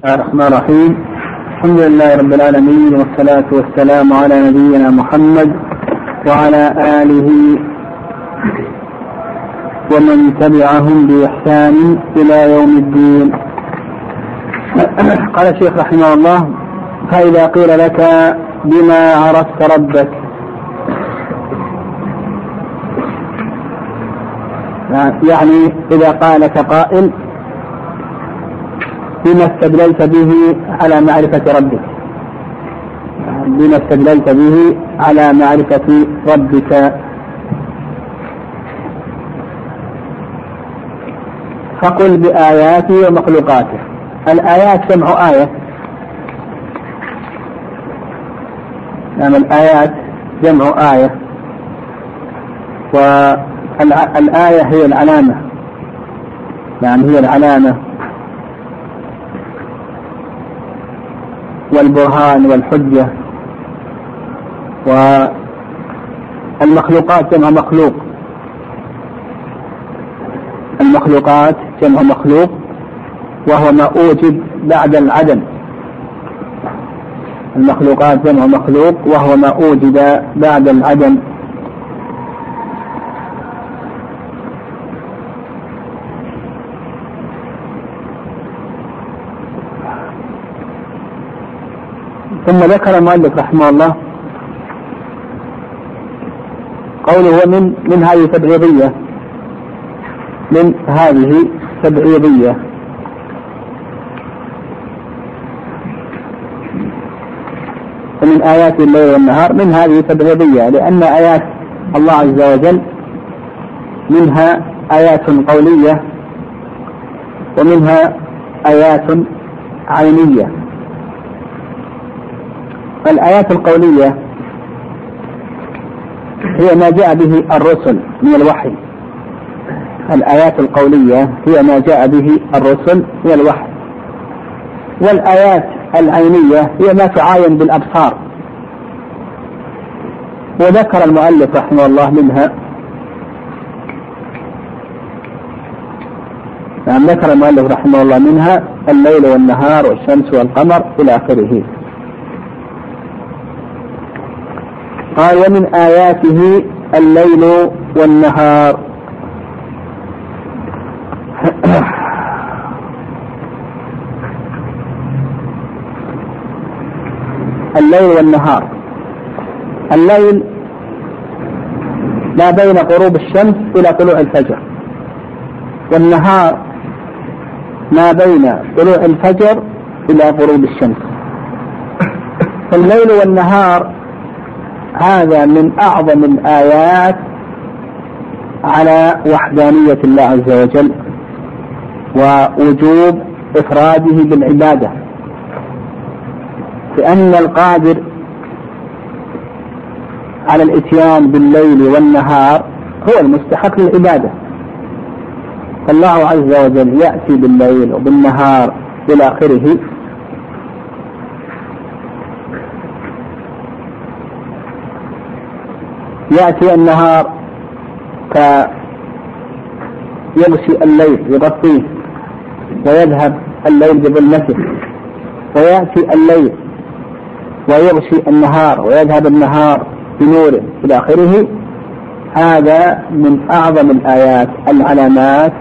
الله الرحمن الرحيم. الحمد لله رب العالمين والصلاة والسلام على نبينا محمد وعلى آله ومن تبعهم بإحسان إلى يوم الدين. قال الشيخ رحمه الله فإذا قيل لك بما عرفت ربك يعني إذا قال لك قائل بما استدللت به على معرفة ربك. بما استدللت به على معرفة ربك. فقل بآياته ومخلوقاته. الآيات جمع آية. نعم الآيات جمع آية. والآية هي العلامة. نعم هي العلامة. والبرهان والحجة. والمخلوقات جمع مخلوق. المخلوقات جمع مخلوق وهو ما أوجد بعد العدم. المخلوقات جمع مخلوق وهو ما أوجد بعد العدم. ثم ذكر المؤلف رحمه الله قوله من من هذه تبعيضية. من هذه تبعيضية. ومن آيات الليل والنهار من هذه تبعيضية لأن آيات الله عز وجل منها آيات قولية ومنها آيات عينية. الآيات القولية هي ما جاء به الرسل من الوحي. الآيات القولية هي ما جاء به الرسل من الوحي. والآيات العينية هي ما تعاين بالأبصار. وذكر المؤلف رحمه الله منها نعم ذكر المؤلف رحمه الله منها الليل والنهار والشمس والقمر إلى آخره. قال ومن آياته الليل والنهار. الليل والنهار. الليل ما بين غروب الشمس إلى طلوع الفجر. والنهار ما بين طلوع الفجر إلى غروب الشمس. فالليل والنهار هذا من أعظم الآيات على وحدانية الله عز وجل ووجوب إفراده بالعبادة. لأن القادر على الإتيان بالليل والنهار هو المستحق للعبادة. فالله عز وجل يأتي بالليل وبالنهار إلى آخره يأتي النهار فيغشي الليل يغطيه ويذهب الليل بظلمته. ويأتي الليل ويغشي النهار ويذهب النهار بنوره إلى آخره. هذا من أعظم الآيات العلامات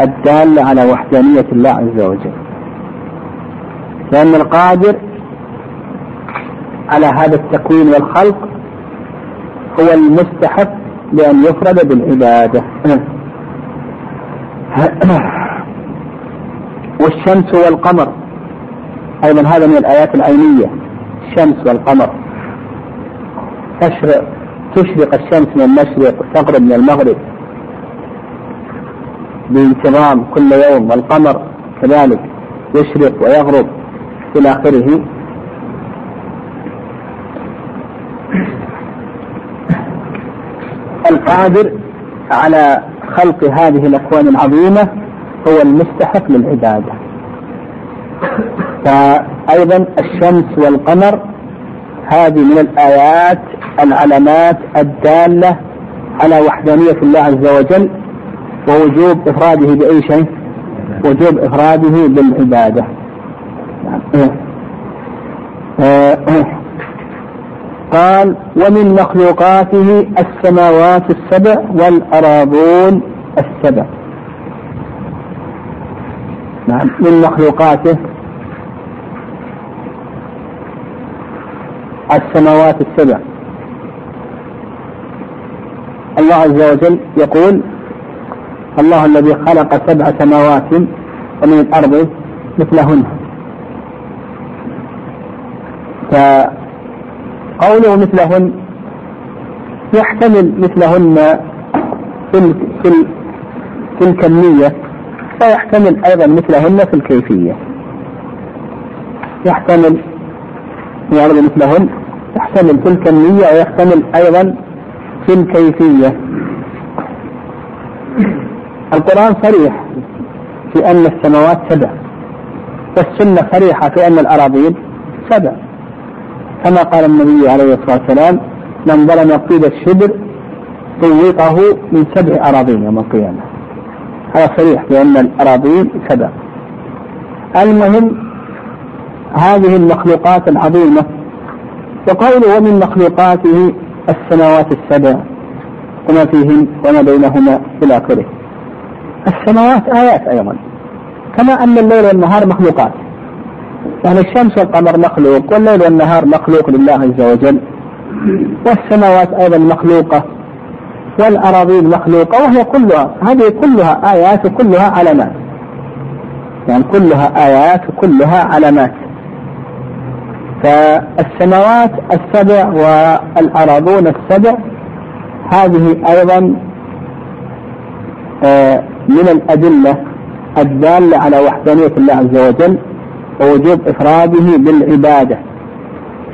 الدالة على وحدانية الله عز وجل. لأن القادر على هذا التكوين والخلق هو المستحق لأن يفرد بالعبادة. والشمس والقمر أيضا هذا من الآيات العينية الشمس والقمر. تشرق تشرق الشمس من المشرق وتغرب من المغرب. بانتظام كل يوم والقمر كذلك يشرق ويغرب إلى آخره. القادر على خلق هذه الأكوان العظيمة هو المستحق للعبادة. فأيضا الشمس والقمر هذه من الآيات العلامات الدالة على وحدانية الله عز وجل ووجوب إفراده بأي شيء؟ وجوب إفراده بالعبادة. قال ومن مخلوقاته السماوات السبع والأراضون السبع. نعم من مخلوقاته السماوات السبع. الله عز وجل يقول الله الذي خلق سبع سماوات ومن الأرض مثلهن. فقوله مثلهن يحتمل مثلهن في في في الكمية ويحتمل أيضا مثلهن في الكيفية. يحتمل يعني مثلهن يحتمل في الكمية ويحتمل أيضا في الكيفية. القرآن صريح في أن السماوات سبع والسنة صريحة في أن الأراضين سبع. كما قال النبي عليه الصلاة والسلام من ظلم قيد الشبر طوقه من سبع أراضين يوم القيامة. هذا صريح بأن الأراضين سبع. المهم هذه المخلوقات العظيمة وقوله ومن مخلوقاته السماوات السبع وما فيهن وما بينهما إلى آخره. السماوات آيات أيضا كما أن الليل والنهار مخلوقات. يعني الشمس والقمر مخلوق والليل والنهار مخلوق لله عز وجل. والسماوات أيضا مخلوقة. والأراضين مخلوقة. وهي كلها هذه كلها آيات وكلها علامات. يعني كلها آيات وكلها علامات. فالسماوات السبع والأراضون السبع هذه أيضا آه، من الأدلة الدالة على وحدانية الله عز وجل. ووجوب إفراده بالعبادة.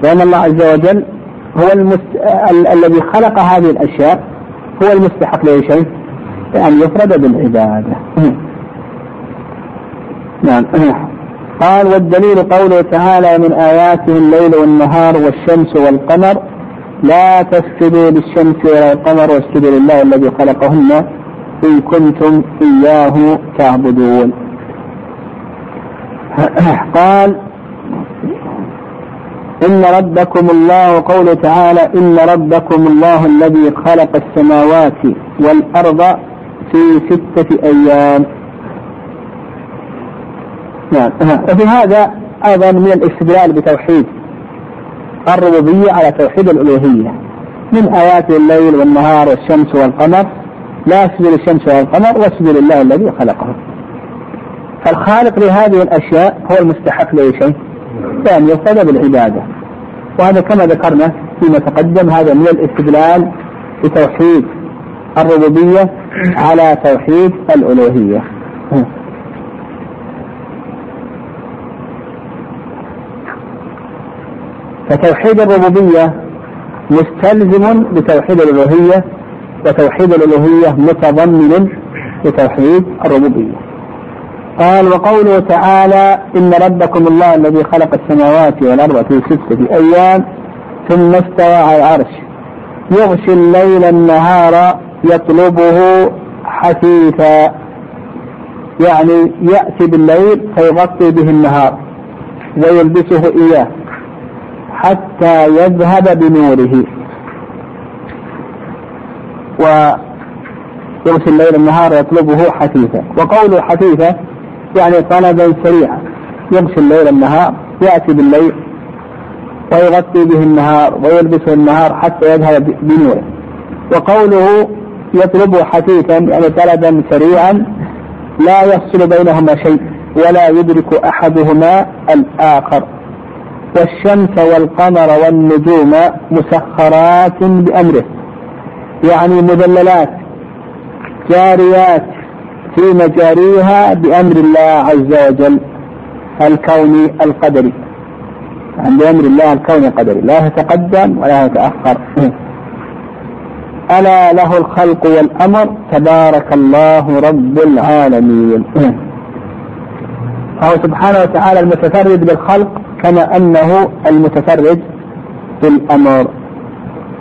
لأن الله عز وجل هو المست... ال... الذي خلق هذه الأشياء هو المستحق لأي شيء بأن يفرد بالعبادة. نعم. قال والدليل قوله تعالى من آياته الليل والنهار والشمس والقمر لا تسجدوا للشمس ولا القمر واسجدوا لله الذي خلقهن إن كنتم إياه تعبدون. قال إن ربكم الله قوله تعالى إن ربكم الله الذي خلق السماوات والأرض في ستة أيام. نعم. وفي هذا أيضا من الاستدلال بتوحيد الربوبية على توحيد الألوهية. من آيات الليل والنهار والشمس والقمر لا يسجد للشمس والقمر واسجد لله الذي خلقهم فالخالق لهذه الأشياء هو المستحق لأي شيء. بأن يفرد بالعبادة وهذا كما ذكرنا فيما تقدم هذا من الاستدلال بتوحيد الربوبية على توحيد الألوهية. فتوحيد الربوبية مستلزم بتوحيد الألوهية وتوحيد الألوهية متضمن لتوحيد الربوبية. قال وقوله تعالى إن ربكم الله الذي خلق السماوات والأرض في ستة أيام ثم استوى على العرش. يغشي الليل النهار يطلبه حثيثا. يعني يأتي بالليل فيغطي به النهار ويلبسه إياه حتى يذهب بنوره. ويغشي الليل النهار يطلبه حثيثا. وقوله حثيثا يعني طلبا سريعا. يغشي الليل النهار يأتي بالليل ويغطي به النهار ويلبسه النهار حتى يذهب بنوره. وقوله يطلبه حثيثا يعني طلبا سريعا لا يفصل بينهما شيء ولا يدرك أحدهما الآخر. والشمس والقمر والنجوم مسخرات بأمره. يعني مذللات جاريات في مجاريها بأمر الله عز وجل الكوني القدري. يعني بأمر الله الكوني القدري. لا يتقدم ولا يتأخر. ألا له الخلق والأمر. تبارك الله رب العالمين. فهو سبحانه وتعالى المتفرد بالخلق كما أنه المتفرد بالأمر.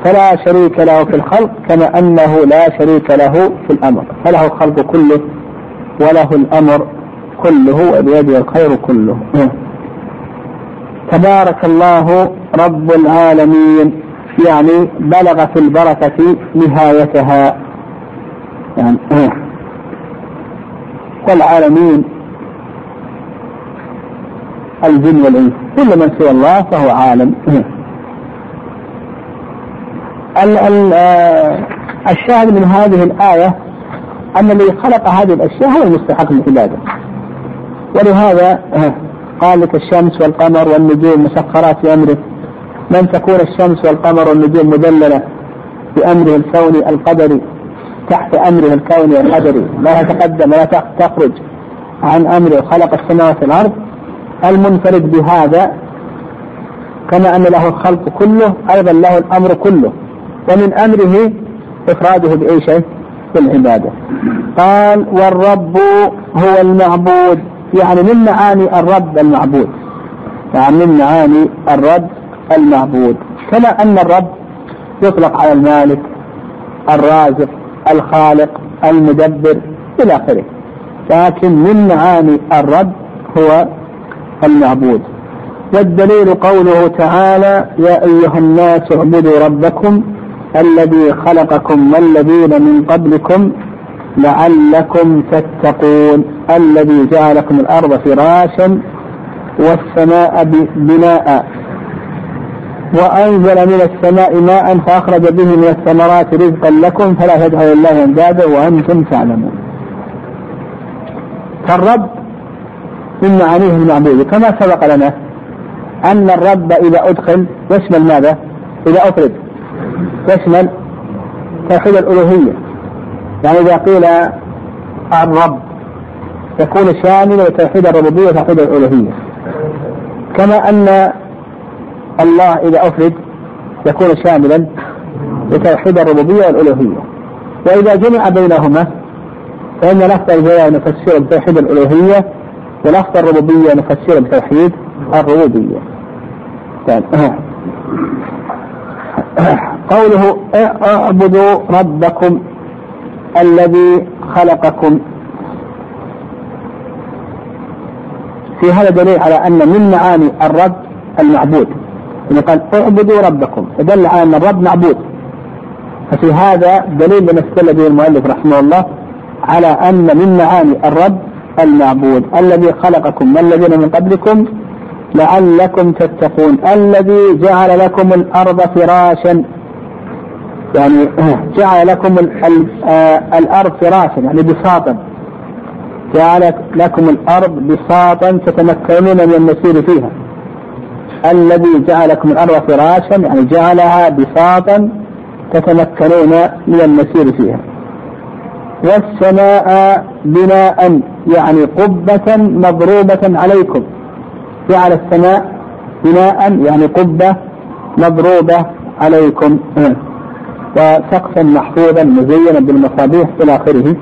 فلا شريك له في الخلق كما أنه لا شريك له في الأمر. فله الخلق كله وله الأمر كله وبيده الخير كله. تبارك الله رب العالمين يعني بلغ في البركة نهايتها. يعني والعالمين الجن والإنس كل من سوى الله فهو عالم. آه، الشاهد من هذه الآية أن الذي خلق هذه الأشياء هو المستحق للعبادة ولهذا آه، قال لك الشمس والقمر والنجوم مسخرات بأمره من تكون الشمس والقمر والنجوم مدللة بأمره الكوني القدري تحت أمره الكوني القدري. لا تتقدم ولا تخرج عن أمره. خلق السماوات والأرض. المنفرد بهذا كما أن له الخلق كله أيضا له الأمر كله. ومن أمره إفراده بأي شيء بالعبادة قال والرب هو المعبود. يعني من معاني الرب المعبود. يعني من معاني الرب المعبود. كما أن الرب يطلق على المالك الرازق الخالق المدبر إلى آخره. لكن من معاني الرب هو المعبود. والدليل قوله تعالى يا أيها الناس اعبدوا ربكم الذي خلقكم والذين من قبلكم لعلكم تتقون الذي جعلكم الأرض فراشا والسماء بناء. وأنزل من السماء ماء فأخرج به من الثمرات رزقا لكم فلا تجعلوا الله أندادا وأنتم تعلمون. فالرب من معانيه المعبود. كما سبق لنا أن الرب إذا أدخل يشمل ماذا؟ إذا أفرد يشمل توحيد الألوهية. يعني إذا قيل الرب يكون شاملا لتوحيد الربوبية وتوحيد الألوهية. كما أن الله إذا أفرد يكون شاملا لتوحيد الربوبية والألوهية. وإذا جمع بينهما فإن لفظ الجلالة نفسره بتوحيد الألوهية ولفظ الربوبية نفسره بتوحيد الربوبية. طيب. قوله اعبدوا ربكم الذي خلقكم. في هذا دليل على أن من معاني الرب المعبود. يعني قال اعبدوا ربكم فدل على أن الرب معبود. ففي هذا دليل لما استدل به المؤلف رحمه الله على أن من معاني الرب المعبود. الذي خلقكم والذين من قبلكم؟ لعلكم تتقون. الذي جعل لكم الأرض فراشا. يعني جعل لكم آه، الأرض فراشا يعني بساطا. جعل لكم الأرض بساطا تتمكنون من المسير فيها. الذي جعلكم الأرض فراشا يعني جعلها بساطا تتمكنون من المسير فيها. والسماء بناء يعني قبة مضروبة عليكم. جعل السماء بناء يعني قبة مضروبة عليكم. وسقفا محفوظا مزينا بالمصابيح إلى آخره.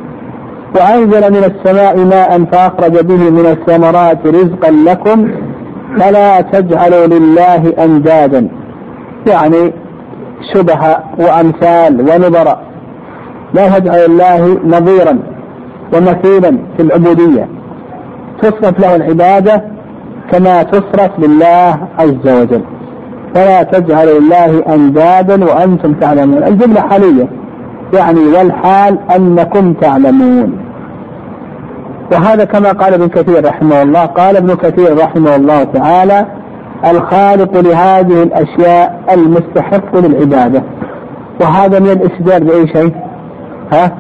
وأنزل من السماء ماء فأخرج به من الثمرات رزقا لكم. فلا تجعلوا لله أندادا. يعني شبه وأمثال ونظر. لا تجعل الله نظيرا ومثيلا في العبودية. تصرف له العبادة كما تصرف لله عز وجل. فلا تجعلوا لله أندادا وأنتم تعلمون. الجملة حالية. يعني والحال أنكم تعلمون. وهذا كما قال ابن كثير رحمه الله. قال ابن كثير رحمه الله تعالى الخالق لهذه الأشياء المستحق للعبادة. وهذا من الاستدلال بأي شيء؟ ها؟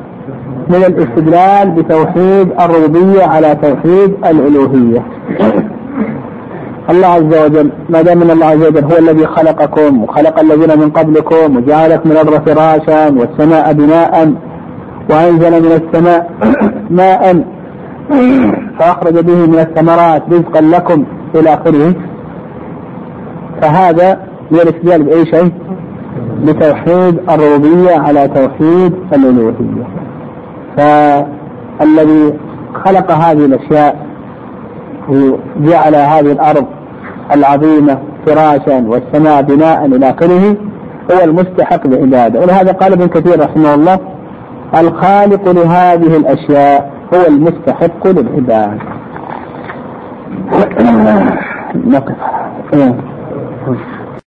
من الاستدلال بتوحيد الربوبية على توحيد الألوهية. الله عز وجل ما دام أن الله عز وجل هو الذي خلقكم وخلق الذين من قبلكم وجعلكم الأرض فراشا والسماء بناء وأنزل من السماء ماء فأخرج به من الثمرات رزقا لكم إلى آخره فهذا من الاستدلال بأي شيء؟ بتوحيد الربوبية على توحيد الألوهية فالذي خلق هذه الأشياء وجعل هذه الأرض العظيمة فراشا والسماء بناء إلى آخره هو المستحق لعبادة ولهذا قال ابن كثير رحمه الله الخالق لهذه الأشياء هو المستحق للعباد نقف.